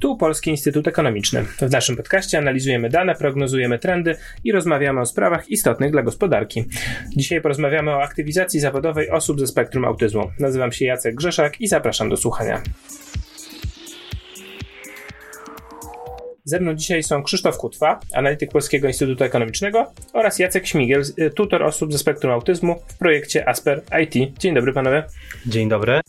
Tu Polski Instytut Ekonomiczny. W naszym podcaście analizujemy dane, prognozujemy trendy i rozmawiamy o sprawach istotnych dla gospodarki. Dzisiaj porozmawiamy o aktywizacji zawodowej osób ze spektrum autyzmu. Nazywam się Jacek Grzeszak i zapraszam do słuchania. Ze mną dzisiaj są Krzysztof Kutwa, analityk Polskiego Instytutu Ekonomicznego oraz Jacek Śmigiel, tutor osób ze spektrum autyzmu w projekcie Asper IT. Dzień dobry panowie. Dzień dobry.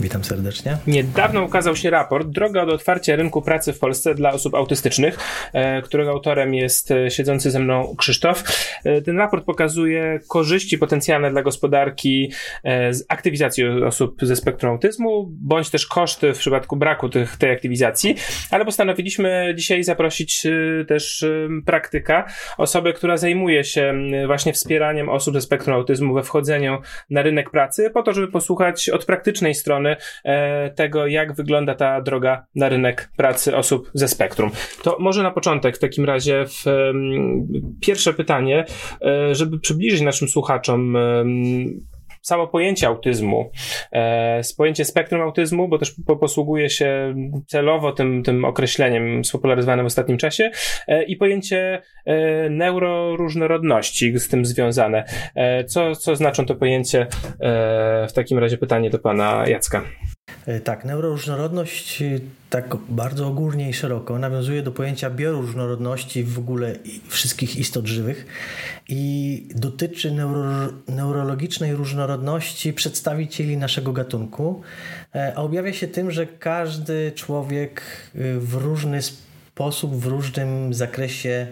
Witam serdecznie. Niedawno ukazał się raport Droga do otwarcia rynku pracy w Polsce dla osób autystycznych, e, którego autorem jest e, siedzący ze mną Krzysztof. E, ten raport pokazuje korzyści potencjalne dla gospodarki z aktywizacji osób ze spektrum autyzmu, bądź też koszty w przypadku braku tych, tej aktywizacji, ale postanowiliśmy dzisiaj zaprosić też praktyka, osobę, która zajmuje się właśnie wspieraniem osób ze spektrum autyzmu we wchodzeniu na rynek pracy, po to, żeby posłuchać od praktycznej praktycznej strony e, tego, jak wygląda ta droga na rynek pracy osób ze spektrum. To może na początek w takim razie w, pierwsze pytanie, e, żeby przybliżyć naszym słuchaczom samo pojęcie autyzmu, e, pojęcie spektrum autyzmu, bo też po, posługuje się celowo tym, tym określeniem spopularyzowanym w ostatnim czasie e, i pojęcie e, neuroróżnorodności z tym związane. Co, co znaczą to pojęcie? W takim razie pytanie do pana Jacka. E, tak, neuroróżnorodność e, tak bardzo ogólnie i szeroko nawiązuje do pojęcia bioróżnorodności w ogóle wszystkich istot żywych i dotyczy neuro, neurologicznej różnorodności przedstawicieli naszego gatunku, e, a objawia się tym, że każdy człowiek w różny sposób, w różnym zakresie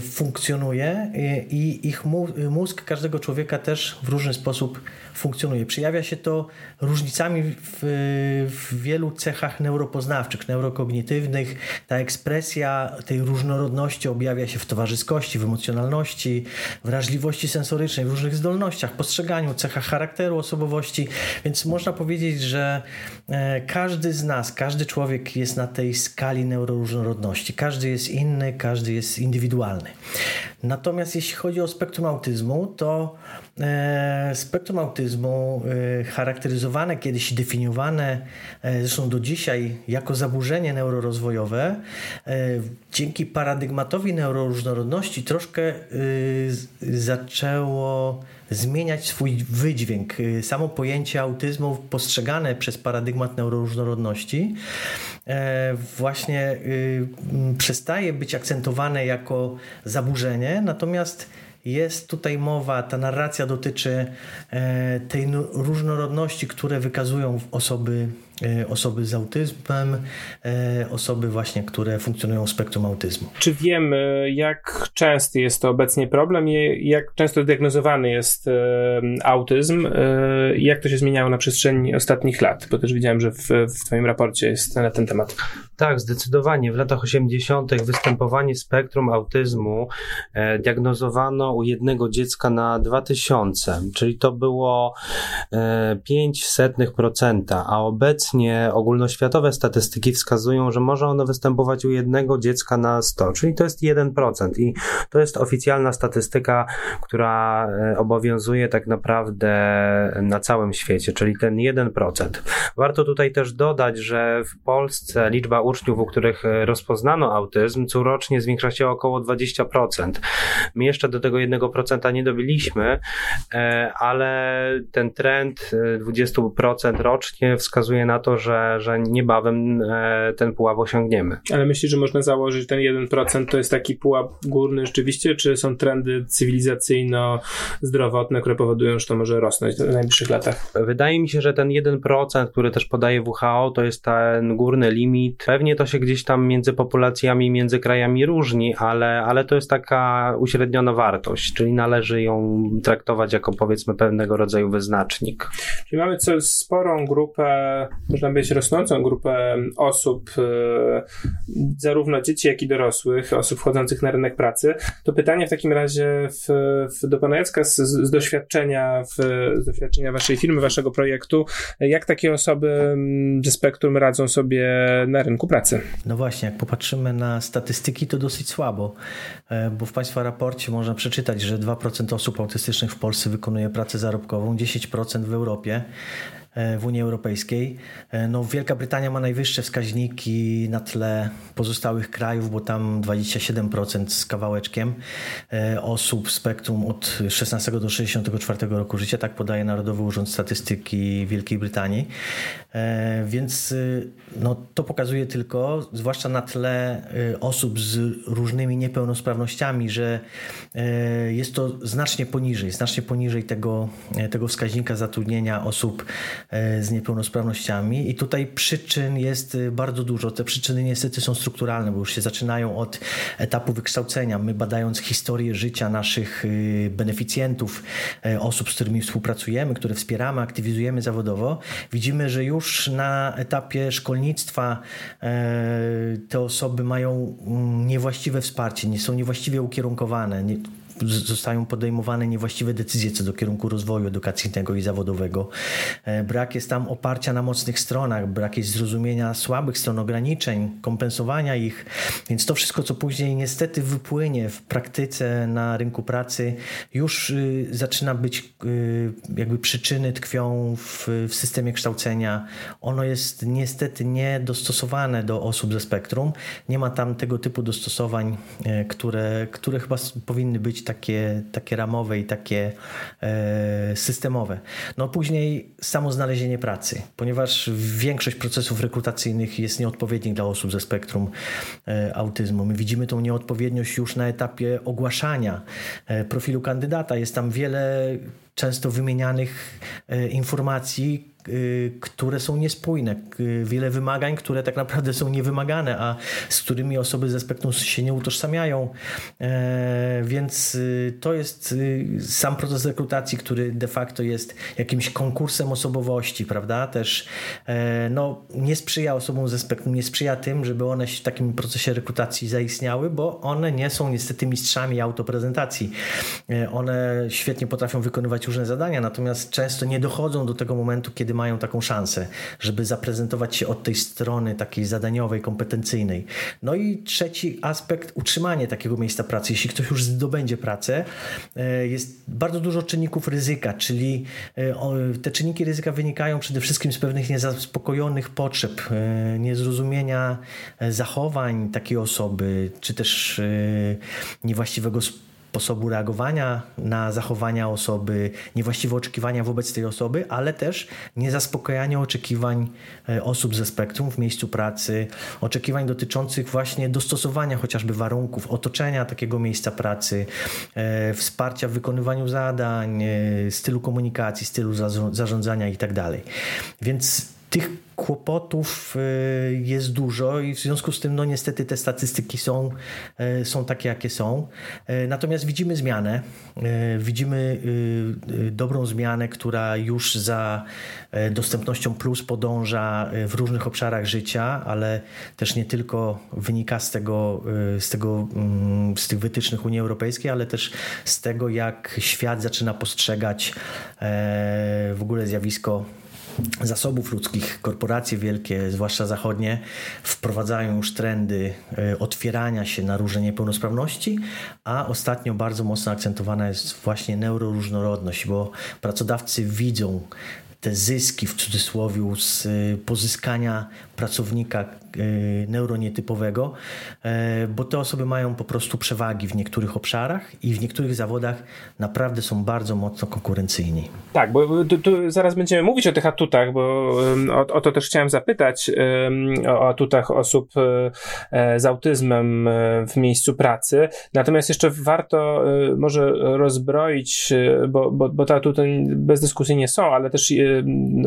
funkcjonuje i ich mózg każdego człowieka też w różny sposób funkcjonuje. Przejawia się to różnicami w, w wielu cechach neuropoznawczych, neurokognitywnych. Ta ekspresja tej różnorodności objawia się w towarzyskości, w emocjonalności, wrażliwości sensorycznej, w różnych zdolnościach, postrzeganiu, cechach charakteru, osobowości. Więc można powiedzieć, że e, każdy z nas, każdy człowiek jest na tej skali neuroróżnorodności. Każdy jest inny, każdy jest indywidualny. Natomiast jeśli chodzi o spektrum autyzmu, to e, spektrum autyzmu e, charakteryzowane kiedyś definiowane e, zresztą do dzisiaj jako zaburzenie neurorozwojowe, dzięki paradygmatowi neuroróżnorodności troszkę zaczęło zmieniać swój wydźwięk. Samo pojęcie autyzmu postrzegane przez paradygmat neuroróżnorodności właśnie przestaje być akcentowane jako zaburzenie, natomiast jest tutaj mowa, ta narracja dotyczy e, tej różnorodności, które wykazują osoby E, osoby z autyzmem, e, osoby właśnie, które funkcjonują w spektrum autyzmu. Czy wiemy, jak częsty jest to obecnie problem i jak często diagnozowany jest e, autyzm i jak to się zmieniało na przestrzeni ostatnich lat? Bo też widziałem, że w, w Twoim raporcie jest na ten temat. Tak, zdecydowanie. W latach 80. występowanie spektrum autyzmu diagnozowano u jednego dziecka na 2000, czyli to było 0,05%, a obecnie obecnie ogólnoświatowe statystyki wskazują, że może ono występować u jednego dziecka na 100, czyli to jest 1%. I to jest oficjalna statystyka, która e, obowiązuje tak naprawdę na całym świecie, czyli ten 1%. Warto tutaj też dodać, że w Polsce liczba uczniów, u których e, rozpoznano autyzm, corocznie zwiększa się o około 20%. My jeszcze do tego 1% nie dobiliśmy, e, ale ten trend 20% rocznie wskazuje na na to, że, że niebawem e, ten pułap osiągniemy. Ale myślisz, że można założyć, że ten 1% to jest taki pułap górny rzeczywiście, czy są trendy cywilizacyjno-zdrowotne, które powodują, że to może rosnąć w najbliższych latach? Wydaje mi się, że ten 1%, który też podaje WHO, to jest ten górny limit. Pewnie to się gdzieś tam między populacjami, między krajami różni, ale, ale to jest taka uśredniona wartość, czyli należy ją traktować jako powiedzmy pewnego rodzaju wyznacznik. Czyli mamy co, sporą grupę można powiedzieć, rosnącą grupę osób, e, zarówno dzieci, jak i dorosłych, osób wchodzących na rynek pracy, to pytanie w takim razie w, w, do pana Jacka z, z, doświadczenia, w, z doświadczenia waszej firmy, waszego projektu, jak takie osoby ze spektrum radzą sobie na rynku pracy? No właśnie, jak popatrzymy na statystyki, to dosyć słabo, e, bo w państwa raporcie można przeczytać, że 2% osób autystycznych w Polsce wykonuje pracę zarobkową, 10% w Europie. W Unii Europejskiej. No, Wielka Brytania ma najwyższe wskaźniki na tle pozostałych krajów, bo tam 27% z kawałeczkiem osób w spektrum od 16 do 64 roku życia, tak podaje Narodowy Urząd Statystyki Wielkiej Brytanii. Więc no, to pokazuje tylko, zwłaszcza na tle osób z różnymi niepełnosprawnościami, że jest to znacznie poniżej, znacznie poniżej tego, e, tego wskaźnika zatrudnienia osób e, z niepełnosprawnościami. I tutaj przyczyn jest e, bardzo dużo. Te przyczyny niestety są strukturalne, bo już się zaczynają od etapu wykształcenia. My badając historię życia naszych beneficjentów, osób, z którymi współpracujemy, które wspieramy, aktywizujemy zawodowo, widzimy, że już na etapie szkolnictwa te osoby mają mm, niewłaściwe wsparcie, nie są niewłaściwie ukierunkowane zostają podejmowane niewłaściwe decyzje co do kierunku rozwoju edukacyjnego i zawodowego. E, brak jest tam oparcia na mocnych stronach, brak jest zrozumienia słabych stron, ograniczeń, kompensowania ich, więc to wszystko, co później niestety wypłynie w praktyce na rynku pracy, już y, zaczyna być y, jakby przyczyny tkwią w, w systemie kształcenia. Ono jest niestety niedostosowane do osób ze spektrum. Nie ma tam tego typu dostosowań, e, które, które chyba powinny być takie, takie ramowe i takie e, systemowe. No później samo znalezienie pracy, ponieważ większość procesów rekrutacyjnych jest nieodpowiednich dla osób ze spektrum e, autyzmu. My widzimy tą nieodpowiedniość już na etapie ogłaszania e, profilu kandydata. Jest tam wiele często wymienianych e, informacji, Y, które są niespójne, y, wiele wymagań, które tak naprawdę są niewymagane, a z którymi osoby ze spektrum się nie utożsamiają. E, więc to jest sam proces rekrutacji, który de facto jest jakimś konkursem osobowości, prawda? Też e, no, nie sprzyja osobom ze spektrum, nie sprzyja tym, żeby one w takim procesie rekrutacji zaistniały, bo one nie są niestety mistrzami autoprezentacji. E, one świetnie potrafią wykonywać różne zadania, natomiast często nie dochodzą do tego momentu, kiedy mają taką szansę, żeby zaprezentować się od tej strony takiej zadaniowej, kompetencyjnej. No i trzeci aspekt, utrzymanie takiego miejsca pracy. Jeśli ktoś już zdobędzie pracę, e, jest bardzo dużo czynników ryzyka, czyli e, te czynniki ryzyka wynikają przede wszystkim z pewnych niezaspokojonych potrzeb, e, niezrozumienia zachowań takiej osoby, czy też niewłaściwego sposobu sposobu reagowania na zachowania osoby, niewłaściwe oczekiwania wobec tej osoby, ale też niezaspokojanie oczekiwań e, osób ze spektrum w miejscu pracy, oczekiwań dotyczących właśnie dostosowania chociażby warunków, otoczenia takiego miejsca pracy, e, wsparcia w wykonywaniu zadań, e, stylu komunikacji, stylu zarządzania itd. Tak Więc tych kłopotów y, jest dużo i w związku z tym no niestety te statystyki są, y, są takie jakie są. Y, natomiast widzimy zmianę, widzimy dobrą zmianę, która już za dostępnością plus podąża w różnych obszarach życia, ale też nie tylko wynika z tego, z tego, mm, z tych wytycznych Unii Europejskiej, ale też z tego jak świat zaczyna postrzegać w ogóle zjawisko zasobów ludzkich, korporacje wielkie, zwłaszcza zachodnie, wprowadzają już trendy e, otwierania się na różne niepełnosprawności, a ostatnio bardzo mocno akcentowana jest właśnie neuroróżnorodność, bo pracodawcy widzą te zyski w cudzysłowie z y, pozyskania pracownika y, neuronietypowego, e, bo te osoby mają po prostu przewagi w niektórych obszarach i w niektórych zawodach naprawdę są bardzo mocno konkurencyjni. Tak, bo tu, tu zaraz będziemy mówić o tych atutach, bo o, o, to też chciałem zapytać, o atutach osób e, z autyzmem e, w miejscu pracy. Natomiast jeszcze warto może rozbroić, bo, bo, bo te atuty bez dyskusji nie są, ale też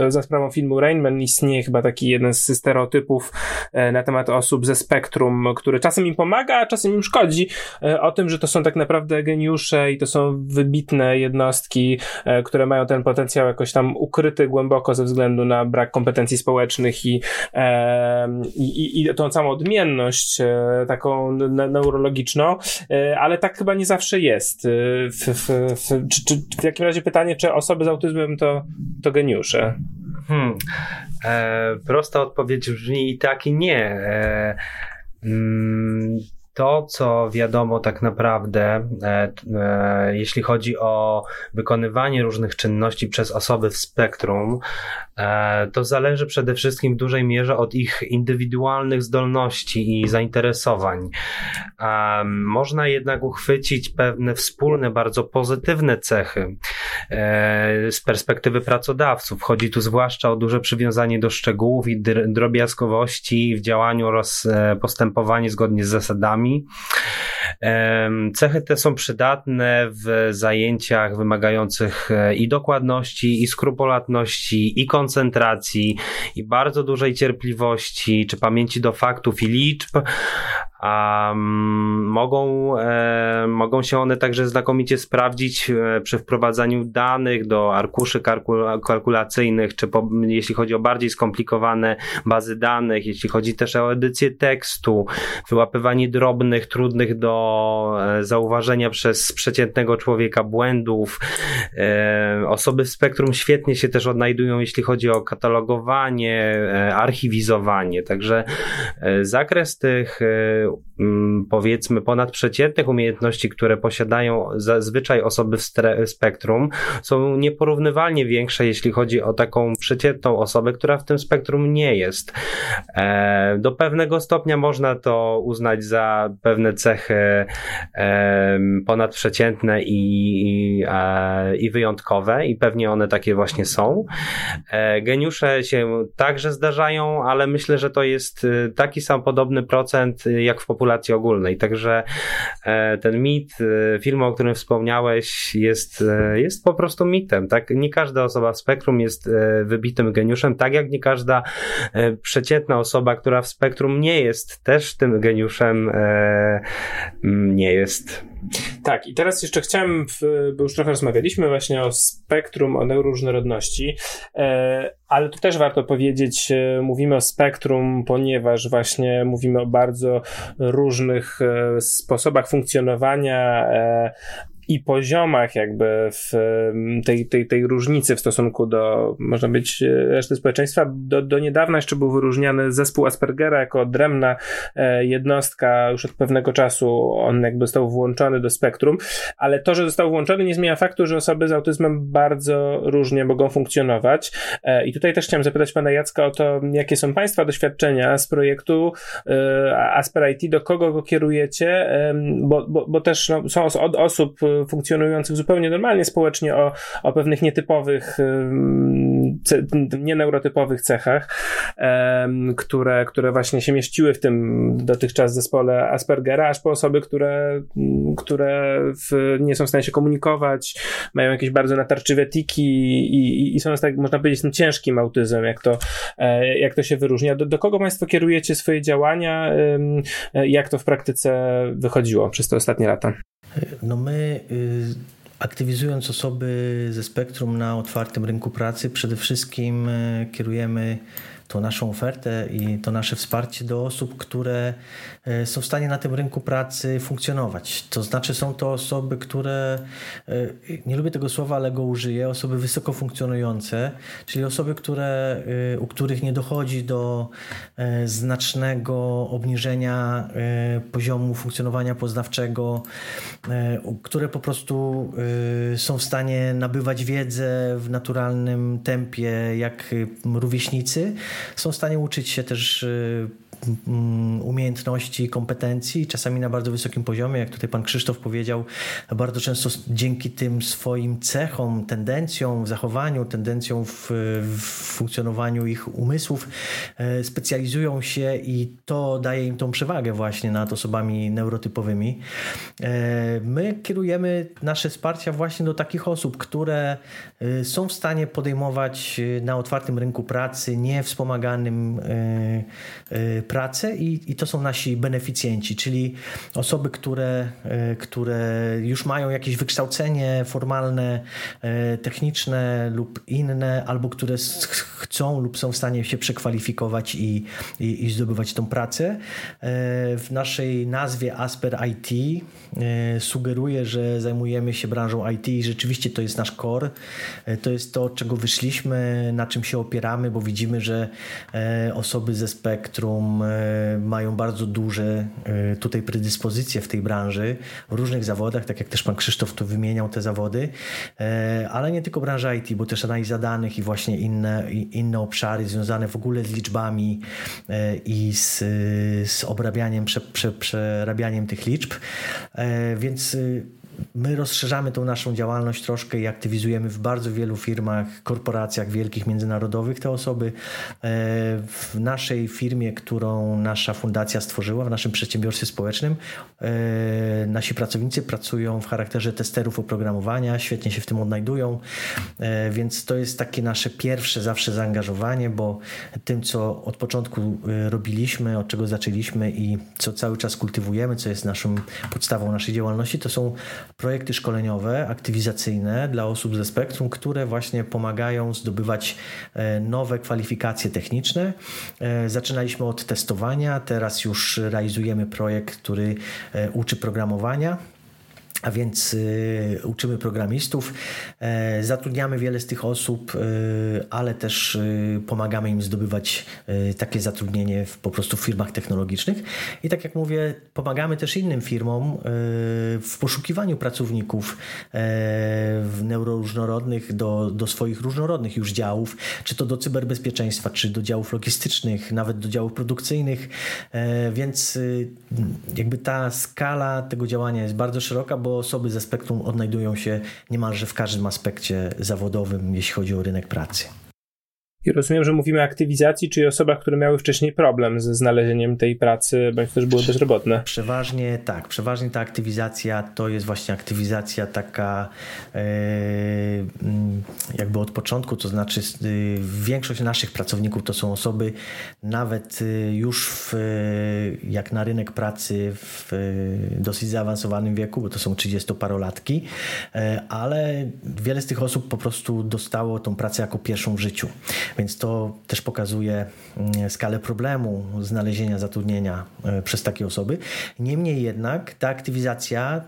za sprawą filmu Rainman istnieje chyba taki jeden z stereotypów e, na temat osób ze spektrum, który czasem im pomaga, a czasem im szkodzi, e, o tym, że to są tak naprawdę geniusze i to są wybitne jednostki, e, które mają ten potencjał jakoś tam ukryty głęboko ze względu na brak kompetencji społecznych i, i, i tą całą odmienność taką neurologiczną, ale tak chyba nie zawsze jest. W, w, w, czy, czy w takim razie pytanie, czy osoby z autyzmem to, to geniusze? Geniusze? Hmm. E, prosta odpowiedź brzmi i tak i nie. E, mm, to, co wiadomo tak naprawdę, e, e, jeśli chodzi o wykonywanie różnych czynności przez osoby w spektrum, e, to zależy przede wszystkim w dużej mierze od ich indywidualnych zdolności i zainteresowań. Można jednak uchwycić pewne wspólne, bardzo pozytywne cechy z perspektywy pracodawców. Chodzi tu zwłaszcza o duże przywiązanie do szczegółów i drobiazgowości w działaniu oraz postępowanie zgodnie z zasadami Cechy te są przydatne w zajęciach wymagających e, i dokładności, i skrupulatności, i koncentracji, i bardzo dużej cierpliwości, czy pamięci do faktów i liczb, Um, mogą, e, mogą się one także znakomicie sprawdzić e, przy wprowadzaniu danych do arkuszy kalkulacyjnych, czy po, jeśli chodzi o bardziej skomplikowane bazy danych, jeśli chodzi też o edycję tekstu, wyłapywanie drobnych, trudnych do e, zauważenia przez przeciętnego człowieka błędów. E, osoby w spektrum świetnie się też odnajdują, jeśli chodzi o katalogowanie, e, archiwizowanie. Także zakres tych powiedzmy ponadprzeciętnych umiejętności, które posiadają zazwyczaj osoby w spektrum, są nieporównywalnie większe, jeśli chodzi o taką przeciętną osobę, która w tym spektrum nie jest. E, do pewnego stopnia można to uznać za pewne cechy ponadprzeciętne i, e, i wyjątkowe, i pewnie one takie właśnie są. E, geniusze się także zdarzają, ale myślę, że to jest y, taki sam podobny procent jak w populacji ogólnej. Także e, ten mit e, filmu, o którym wspomniałeś, jest, e, jest po prostu mitem. Tak? Nie każda osoba w spektrum jest wybitym geniuszem, tak jak nie każda przeciętna osoba, która w spektrum nie jest też tym geniuszem, nie jest. Tak, i teraz jeszcze chciałem, bo już trochę rozmawialiśmy właśnie o spektrum, o neuroróżnorodności, e, ale tu też warto powiedzieć, e, mówimy o spektrum, ponieważ właśnie mówimy o bardzo różnych e, sposobach funkcjonowania i poziomach jakby w tej, tej, tej różnicy w stosunku do, można być, reszty społeczeństwa. Do, do niedawna jeszcze był wyróżniany zespół Aspergera jako odrębna e, jednostka, już od pewnego czasu on jakby został włączony do spektrum, ale to, że został włączony nie zmienia faktu, że osoby z autyzmem bardzo różnie mogą funkcjonować. E, I tutaj też chciałem zapytać pana Jacka o to, jakie są państwa doświadczenia z projektu e, Asper IT, do kogo go kierujecie, bo, bo, bo też no, są od osób funkcjonujących zupełnie normalnie społecznie o, o pewnych nietypowych, nieneurotypowych cechach, które, które właśnie się mieściły w tym dotychczas zespole Aspergera, aż po osoby, które, które w, nie są w stanie się komunikować, mają jakieś bardzo natarczywe tiki i, i są, tak, można powiedzieć, tym ciężkim autyzmem, jak to, e, jak to się wyróżnia. Do, do kogo Państwo kierujecie swoje działania? Jak to w praktyce wychodziło przez te ostatnie lata? No my y, aktywizując osoby ze spektrum na otwartym rynku pracy, przede wszystkim y, kierujemy tą naszą ofertę i to nasze wsparcie do osób, które są w stanie na tym rynku pracy funkcjonować. To znaczy są to osoby, które, e, nie lubię tego słowa, ale go użyję, osoby wysoko funkcjonujące, czyli osoby, które, e, u których nie dochodzi do znacznego obniżenia poziomu funkcjonowania poznawczego, które po prostu są w stanie nabywać wiedzę w naturalnym tempie, jak rówieśnicy, są w stanie uczyć się też umiejętności, kompetencji, czasami na bardzo wysokim poziomie, jak tutaj pan Krzysztof powiedział, bardzo często dzięki tym swoim cechom, tendencjom w zachowaniu, tendencjom w, w funkcjonowaniu ich umysłów, e, specjalizują się i to daje im tą przewagę właśnie nad osobami neurotypowymi. E, my kierujemy nasze wsparcia właśnie do takich osób, które e, są w stanie podejmować na otwartym rynku pracy, niewspomaganym pracę i, i to są nasi beneficjenci, czyli osoby, które, e, które już mają jakieś wykształcenie formalne, e, techniczne lub inne, albo które chcą lub są w stanie się przekwalifikować i, i, i zdobywać tą pracę. E, w naszej nazwie Asper IT sugeruje, że zajmujemy się branżą IT i rzeczywiście to jest nasz core. To jest to, czego wyszliśmy, na czym się opieramy, bo widzimy, że osoby ze spektrum są, mają bardzo duże tutaj predyspozycje w tej branży, w różnych zawodach, tak jak też pan Krzysztof tu wymieniał te zawody, ale nie tylko branża IT, bo też analiza danych i właśnie inne, inne obszary związane w ogóle z liczbami i z, z obrabianiem, prze, prze, przerabianiem tych liczb. Więc My rozszerzamy tą naszą działalność troszkę i aktywizujemy w bardzo wielu firmach, korporacjach wielkich, międzynarodowych te osoby. E, w naszej firmie, którą nasza fundacja stworzyła, w naszym przedsiębiorstwie społecznym, e, nasi pracownicy pracują w charakterze testerów oprogramowania, świetnie się w tym odnajdują, e, więc to jest takie nasze pierwsze zawsze zaangażowanie, bo tym, co od początku robiliśmy, od czego zaczęliśmy i co cały czas kultywujemy, co jest naszą podstawą naszej działalności, to są projekty szkoleniowe, aktywizacyjne dla osób ze spektrum, które właśnie pomagają zdobywać e, nowe kwalifikacje techniczne. E, zaczynaliśmy od testowania, teraz już realizujemy projekt, który e, uczy programowania a więc y, uczymy programistów, y, zatrudniamy wiele z tych osób, y, ale też y, pomagamy im zdobywać y, takie zatrudnienie w, po prostu w firmach technologicznych. I tak jak mówię, pomagamy też innym firmom w poszukiwaniu pracowników neuroróżnorodnych do, do swoich różnorodnych już działów, czy to do cyberbezpieczeństwa, czy do działów logistycznych, nawet do działów produkcyjnych. Więc jakby ta skala tego działania jest bardzo szeroka, bo osoby ze spektrum odnajdują się niemalże w każdym aspekcie zawodowym, jeśli chodzi o rynek pracy. I rozumiem, że mówimy o aktywizacji, czyli osobach, które miały wcześniej problem ze znalezieniem tej pracy, bądź też były bezrobotne. Przeważnie tak. Przeważnie ta aktywizacja to jest właśnie aktywizacja taka e, mm, jakby od początku, to znaczy y, większość naszych pracowników to są osoby nawet y, już w, jak na rynek pracy w dosyć zaawansowanym wieku, bo to są 30-parolatki, e, ale wiele z tych osób po prostu dostało tą pracę jako pierwszą w życiu. Więc to też pokazuje mm, skalę problemu znalezienia zatrudnienia e, przez takie osoby. Niemniej jednak ta aktywizacja e,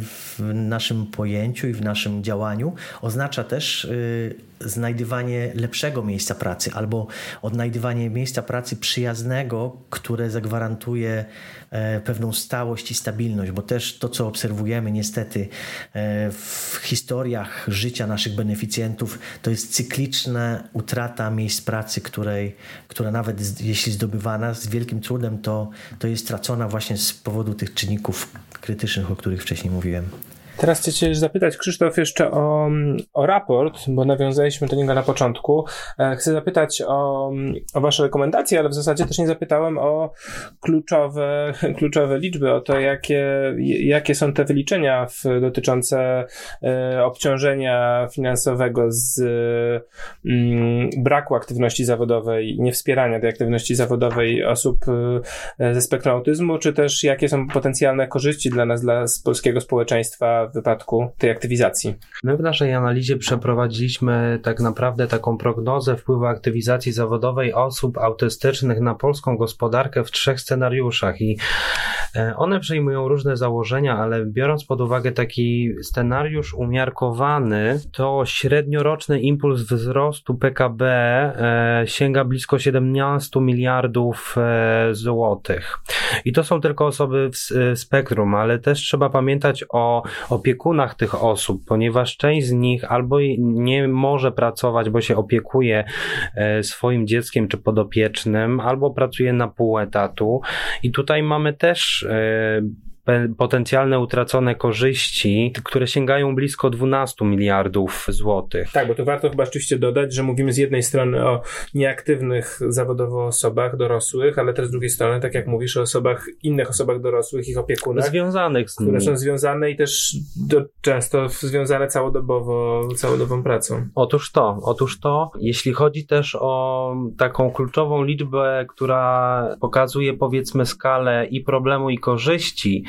w naszym pojęciu i w naszym działaniu oznacza też e, znajdywanie lepszego miejsca pracy albo odnajdywanie miejsca pracy przyjaznego, które zagwarantuje pewną stałość i stabilność, bo też to, co obserwujemy niestety w historiach życia naszych beneficjentów, to jest cykliczna utrata miejsc pracy, której, która nawet jeśli zdobywana z wielkim trudem, to, to jest stracona właśnie z powodu tych czynników krytycznych, o których wcześniej mówiłem. Teraz chcę Cię zapytać, Krzysztof, jeszcze o, o raport, bo nawiązaliśmy do niego na początku. E, chcę zapytać o, o Wasze rekomendacje, ale w zasadzie też nie zapytałem o kluczowe, kluczowe liczby, o to, jakie, jakie są te wyliczenia w, dotyczące e, obciążenia finansowego z mm, braku aktywności zawodowej, niewspierania tej aktywności zawodowej osób e, ze spektrum autyzmu, czy też jakie są potencjalne korzyści dla nas, dla polskiego społeczeństwa w wypadku tej aktywizacji? My w naszej analizie przeprowadziliśmy tak naprawdę taką prognozę wpływu aktywizacji zawodowej osób autystycznych na polską gospodarkę w trzech scenariuszach i e, one przejmują różne założenia, ale biorąc pod uwagę taki scenariusz umiarkowany, to średnioroczny impuls wzrostu PKB e, sięga blisko 17 miliardów e, złotych. I to są tylko osoby w spektrum, ale też trzeba pamiętać o, o opiekunach tych osób, ponieważ część z nich albo nie może pracować, bo się opiekuje e, swoim dzieckiem czy podopiecznym, albo pracuje na pół etatu. I tutaj mamy też e, potencjalne utracone korzyści, które sięgają blisko 12 miliardów złotych. Tak, bo to warto chyba rzeczywiście dodać, że mówimy z jednej strony o nieaktywnych zawodowo osobach dorosłych, ale też z drugiej strony, tak jak mówisz, o osobach, innych osobach dorosłych, ich opiekunach. Związanych z nimi. Które są związane i też do, często związane całodobowo, całodobową pracą. Otóż to, otóż to, jeśli chodzi też o taką kluczową liczbę, która pokazuje powiedzmy skalę i problemu i korzyści,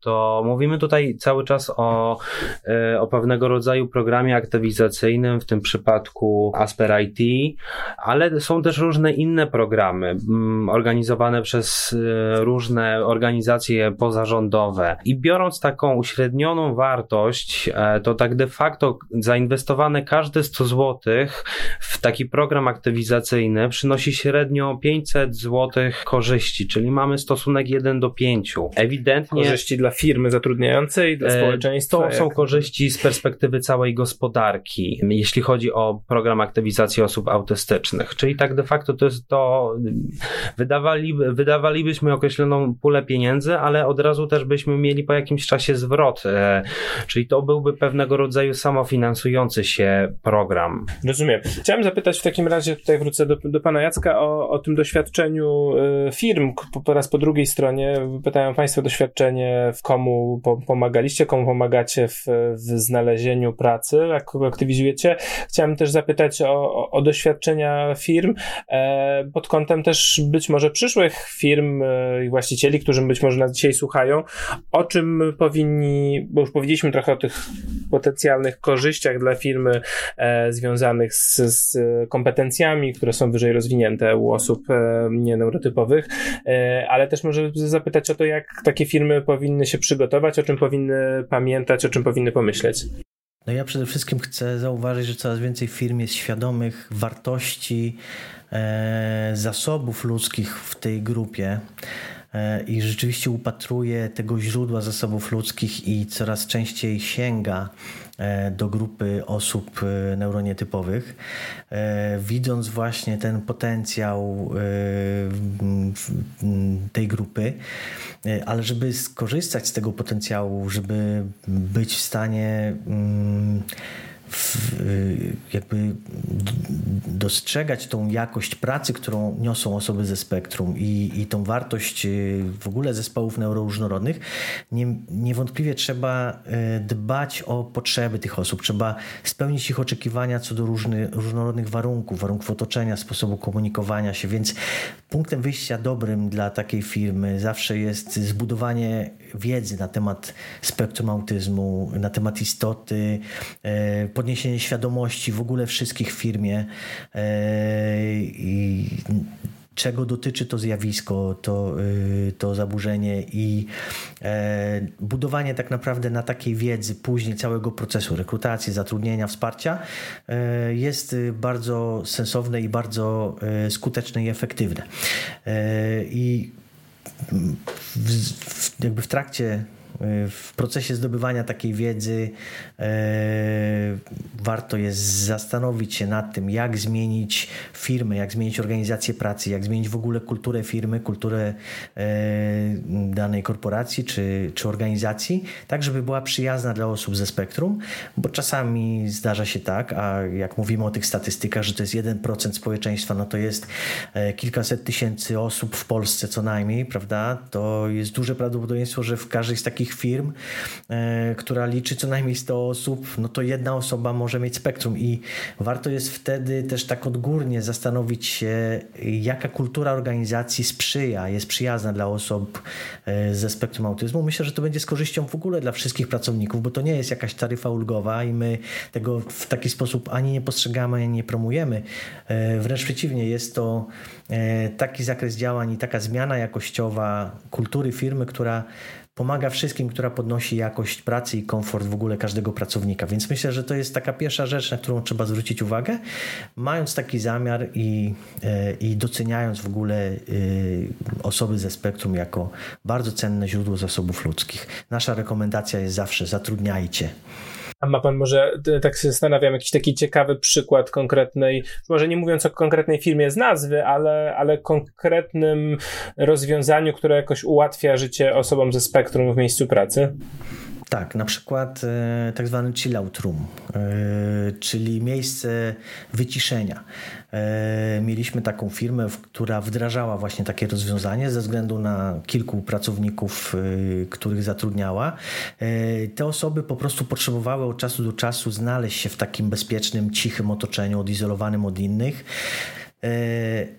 to mówimy tutaj cały czas o, e, o pewnego rodzaju programie aktywizacyjnym, w tym przypadku Asper IT, ale są też różne inne programy mm, organizowane przez e, różne organizacje pozarządowe. I biorąc taką uśrednioną wartość, e, to tak de facto zainwestowane każde 100 zł w taki program aktywizacyjny przynosi średnio 500 zł korzyści, czyli mamy stosunek 1 do 5. Ewidentnie. Korzyści dla firmy zatrudniającej, dla społeczeństwa. To są korzyści z perspektywy całej gospodarki, jeśli chodzi o program aktywizacji osób autystycznych. Czyli tak de facto to jest to, wydawali, wydawalibyśmy określoną pulę pieniędzy, ale od razu też byśmy mieli po jakimś czasie zwrot. E, czyli to byłby pewnego rodzaju samofinansujący się program. Rozumiem. Chciałem zapytać w takim razie, tutaj wrócę do, do pana Jacka, o, o tym doświadczeniu e, firm. Po raz po drugiej stronie pytają państwo doświadczenie, komu pomagaliście, komu pomagacie w, w znalezieniu pracy, jak aktywizujecie. Chciałem też zapytać o, o, doświadczenia firm e, pod kątem też być może przyszłych firm e, i właścicieli, którzy być może nas dzisiaj słuchają, o czym powinni, bo już powiedzieliśmy trochę o tych potencjalnych korzyściach dla firmy e, związanych z, z, kompetencjami, które są wyżej rozwinięte u osób nieneurotypowych, ale też może zapytać o to, jak takie firmy powinny się przygotować, o czym powinny pamiętać, o czym powinny pomyśleć. No ja przede wszystkim chcę zauważyć, że coraz więcej firm jest świadomych wartości e, zasobów ludzkich w tej grupie. E, i rzeczywiście upatruje tego źródła zasobów ludzkich i coraz częściej sięga do grupy osób e, neuronietypowych, widząc właśnie ten potencjał tej grupy, ale żeby skorzystać z tego potencjału, żeby być w stanie mm, jakby dostrzegać tą jakość pracy, którą niosą osoby ze spektrum i, i tą wartość y, w ogóle zespołów neuroróżnorodnych, nie, niewątpliwie trzeba y, dbać o potrzeby tych osób, trzeba spełnić ich oczekiwania co do różny, różnorodnych warunków, warunków otoczenia, sposobu komunikowania się, więc punktem wyjścia dobrym dla takiej firmy zawsze jest zbudowanie wiedzy na temat spektrum autyzmu, na temat istoty, podniesienie świadomości w ogóle wszystkich w firmie e, i czego dotyczy to zjawisko, to, y, to zaburzenie i e, budowanie tak naprawdę na takiej wiedzy później całego procesu rekrutacji, zatrudnienia, wsparcia jest bardzo sensowne i bardzo skuteczne i efektywne. I w, jakby w trakcie w procesie zdobywania takiej wiedzy e, warto jest zastanowić się nad tym, jak zmienić firmę, jak zmienić organizację pracy, jak zmienić w ogóle kulturę firmy, kulturę e, danej korporacji czy, czy organizacji, tak żeby była przyjazna dla osób ze spektrum, bo czasami zdarza się tak, a jak mówimy o tych statystykach, że to jest 1% społeczeństwa, no to jest e, kilkaset tysięcy osób w Polsce co najmniej, prawda? To jest duże prawdopodobieństwo, że w każdej z takich firm, e, która liczy co najmniej 100 osób, no to jedna osoba może mieć spektrum i warto jest wtedy też tak odgórnie zastanowić się, jaka kultura organizacji sprzyja, jest przyjazna dla osób e, ze spektrum autyzmu. Myślę, że to będzie z korzyścią w ogóle dla wszystkich pracowników, bo to nie jest jakaś taryfa ulgowa i my tego w taki sposób ani nie postrzegamy, ani nie promujemy. E, wręcz przeciwnie, jest to taki zakres działań i taka zmiana jakościowa kultury firmy, która pomaga wszystkim, która podnosi jakość pracy i komfort w ogóle każdego pracownika. Więc myślę, że to jest taka pierwsza rzecz, na którą trzeba zwrócić uwagę, mając taki zamiar i, e, i doceniając w ogóle e, osoby ze spektrum jako bardzo cenne źródło zasobów ludzkich. Nasza rekomendacja jest zawsze zatrudniajcie. A ma pan może, tak się zastanawiam, jakiś taki ciekawy przykład konkretnej, może nie mówiąc o konkretnej firmie z nazwy, ale, ale konkretnym rozwiązaniu, które jakoś ułatwia życie osobom ze spektrum w miejscu pracy? Tak, na przykład e, tak zwany chill out room, e, czyli miejsce wyciszenia. E, mieliśmy taką firmę, która wdrażała właśnie takie rozwiązanie ze względu na kilku pracowników, których zatrudniała. Te osoby po prostu potrzebowały od czasu do czasu znaleźć się w takim bezpiecznym, cichym otoczeniu, odizolowanym od innych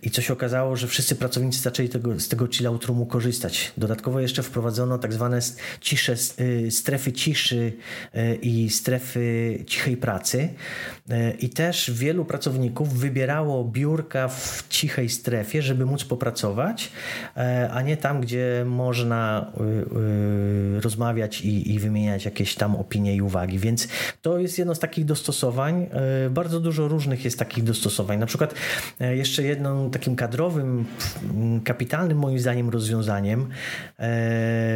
i co się okazało, że wszyscy pracownicy zaczęli tego, z tego chillout roomu korzystać. Dodatkowo jeszcze wprowadzono tak zwane cisze, strefy ciszy i strefy cichej pracy. I też wielu pracowników wybierało biurka w cichej strefie, żeby móc popracować, a nie tam, gdzie można rozmawiać i, i wymieniać jakieś tam opinie i uwagi. Więc to jest jedno z takich dostosowań. Bardzo dużo różnych jest takich dostosowań. Na przykład jeszcze jednym takim kadrowym, kapitalnym moim zdaniem rozwiązaniem e,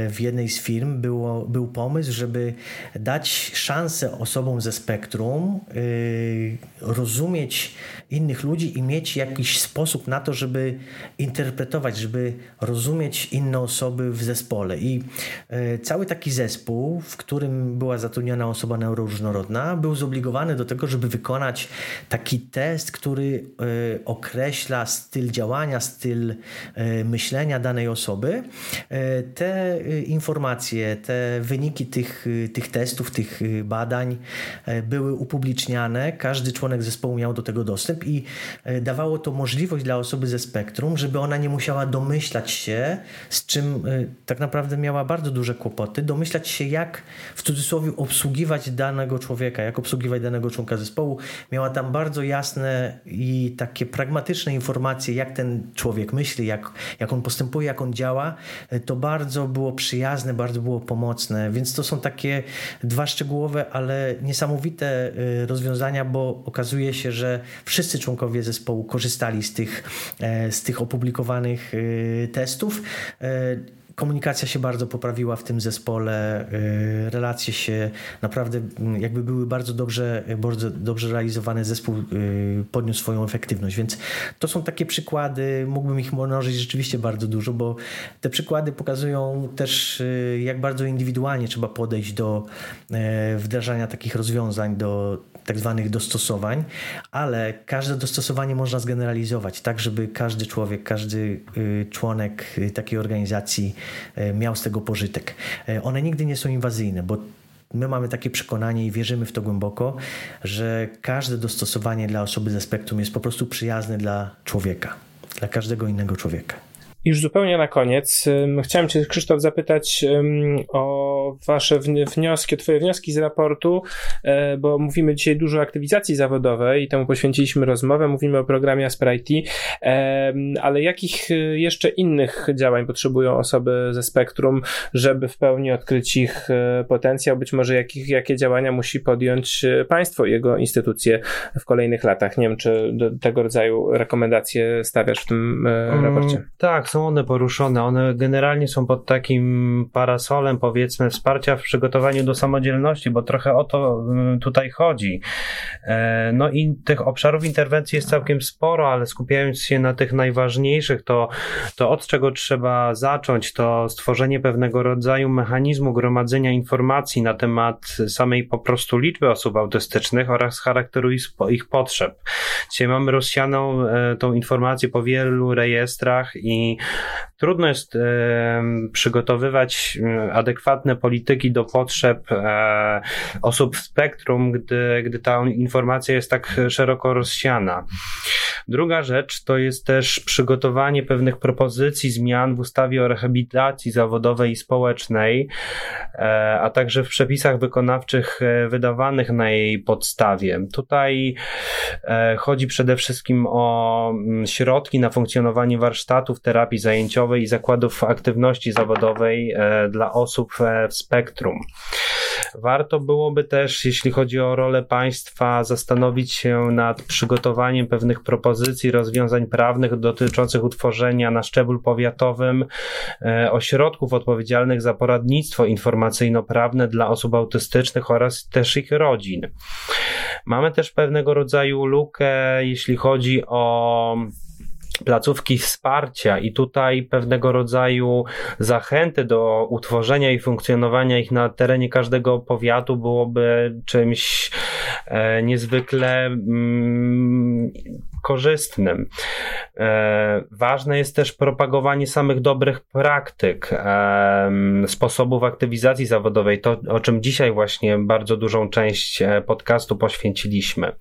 w jednej z firm było, był pomysł, żeby dać szansę osobom ze spektrum e, rozumieć innych ludzi i mieć jakiś sposób na to, żeby interpretować, żeby rozumieć inne osoby w zespole. I e, cały taki zespół, w którym była zatrudniona osoba neuroróżnorodna, był zobligowany do tego, żeby wykonać taki test, który styl działania, styl e, myślenia danej osoby, e, te e, informacje, te wyniki tych, tych testów, tych badań były upubliczniane. Każdy członek zespołu miał do tego dostęp i dawało to możliwość dla osoby ze spektrum, żeby ona nie musiała domyślać się, z czym tak naprawdę miała bardzo duże kłopoty, domyślać się, jak w cudzysłowie obsługiwać danego człowieka, jak obsługiwać danego członka zespołu. Miała tam bardzo jasne i takie pragmatyczne informacje, jak ten człowiek myśli, jak, jak on postępuje, jak on działa, e, to bardzo było przyjazne, bardzo było pomocne. Więc to są takie dwa szczegółowe, ale niesamowite e, rozwiązania, bo okazuje się, że wszyscy członkowie zespołu korzystali z tych, e, z tych opublikowanych testów komunikacja się bardzo poprawiła w tym zespole, y, relacje się naprawdę mm, jakby były bardzo dobrze, bardzo dobrze realizowane, zespół y, podniósł swoją efektywność, więc to są takie przykłady, mógłbym ich mnożyć rzeczywiście bardzo dużo, bo te przykłady pokazują też y, jak bardzo indywidualnie trzeba podejść do wdrażania takich rozwiązań, do tak zwanych dostosowań, ale każde dostosowanie można zgeneralizować, tak żeby każdy człowiek, każdy y, członek y, takiej organizacji y, miał z tego pożytek. One nigdy nie są inwazyjne, bo my mamy takie przekonanie i wierzymy w to głęboko, że każde dostosowanie dla osoby ze spektrum jest po prostu przyjazne dla człowieka, dla każdego innego człowieka. Już zupełnie na koniec chciałem Cię, Krzysztof, zapytać o Wasze wnioski, o Twoje wnioski z raportu, e, bo mówimy dzisiaj dużo o aktywizacji zawodowej i temu poświęciliśmy rozmowę. Mówimy o programie Asprity, ale jakich e, jeszcze innych działań potrzebują osoby ze spektrum, żeby w pełni odkryć ich e, potencjał? Być może jakich, jakie działania musi podjąć państwo i jego instytucje w kolejnych latach? Nie wiem, czy tego rodzaju rekomendacje stawiasz w tym raporcie? Um, tak, są one poruszone. One generalnie są pod takim parasolem, powiedzmy, wsparcia w przygotowaniu do samodzielności, bo trochę o to mm, tutaj chodzi. E, no i tych obszarów interwencji jest całkiem sporo, ale skupiając się na tych najważniejszych, to, to od czego trzeba zacząć, to stworzenie pewnego rodzaju mechanizmu gromadzenia informacji na temat samej po prostu liczby osób autystycznych oraz charakteru ich potrzeb. Dzisiaj mamy rozsianą e, tą informację po wielu rejestrach i trudno jest przygotowywać adekwatne polityki do potrzeb e, osób w spektrum, gdy, gdy ta informacja jest tak szeroko rozsiana. Druga rzecz to jest też przygotowanie pewnych propozycji zmian w ustawie o rehabilitacji zawodowej i społecznej, a także w przepisach wykonawczych wydawanych na jej podstawie. Tutaj chodzi przede wszystkim o mm, środki na funkcjonowanie warsztatów terapii zajęciowej i zakładów aktywności zawodowej e, dla osób e, w spektrum. Warto byłoby też, jeśli chodzi o rolę państwa, zastanowić się nad przygotowaniem pewnych propozycji, rozwiązań prawnych dotyczących utworzenia na szczeblu powiatowym e, ośrodków odpowiedzialnych za poradnictwo informacyjno-prawne dla osób autystycznych oraz też ich rodzin. Mamy też pewnego rodzaju lukę, jeśli chodzi o placówki wsparcia i tutaj pewnego rodzaju zachęty do utworzenia i funkcjonowania ich na terenie każdego powiatu byłoby czymś e, niezwykle mm, korzystnym. E, ważne jest też propagowanie samych dobrych praktyk, e, sposobów aktywizacji zawodowej, to o czym dzisiaj właśnie bardzo dużą część e, podcastu poświęciliśmy.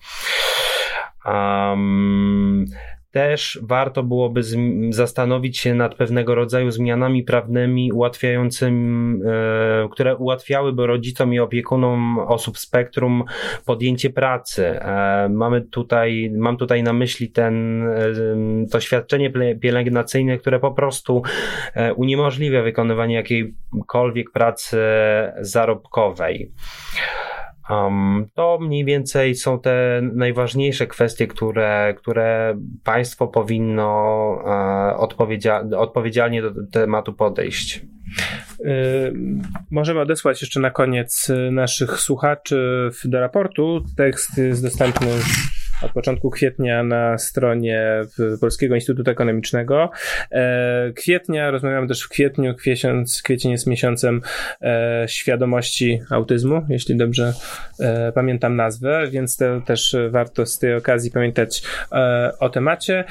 Um, też warto byłoby zastanowić się nad pewnego rodzaju zmianami prawnymi ułatwiającymi, e, które ułatwiałyby rodzicom i opiekunom osób spektrum podjęcie pracy. E, mamy tutaj, mam tutaj na myśli ten, e, to świadczenie pielęgnacyjne, które po prostu uniemożliwia wykonywanie jakiejkolwiek pracy zarobkowej. Um, to mniej więcej są te najważniejsze kwestie, które, które państwo powinno e, odpowiedzia odpowiedzialnie do tematu podejść. Yy, możemy odesłać jeszcze na koniec naszych słuchaczy do raportu. Tekst jest dostępny od początku kwietnia na stronie Polskiego Instytutu Ekonomicznego. E, kwietnia, rozmawiamy też w kwietniu, kwieciąc, kwiecień jest miesiącem e, świadomości autyzmu, jeśli dobrze e, pamiętam nazwę, więc to też warto z tej okazji pamiętać o temacie.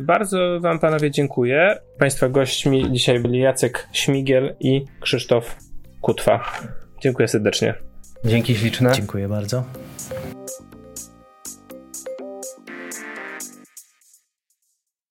Bardzo Wam panowie dziękuję. Państwa gośćmi dzisiaj byli Jacek Śmigiel i Krzysztof Kutwa. Dziękuję serdecznie. Dzięki śliczne. Dziękuję bardzo.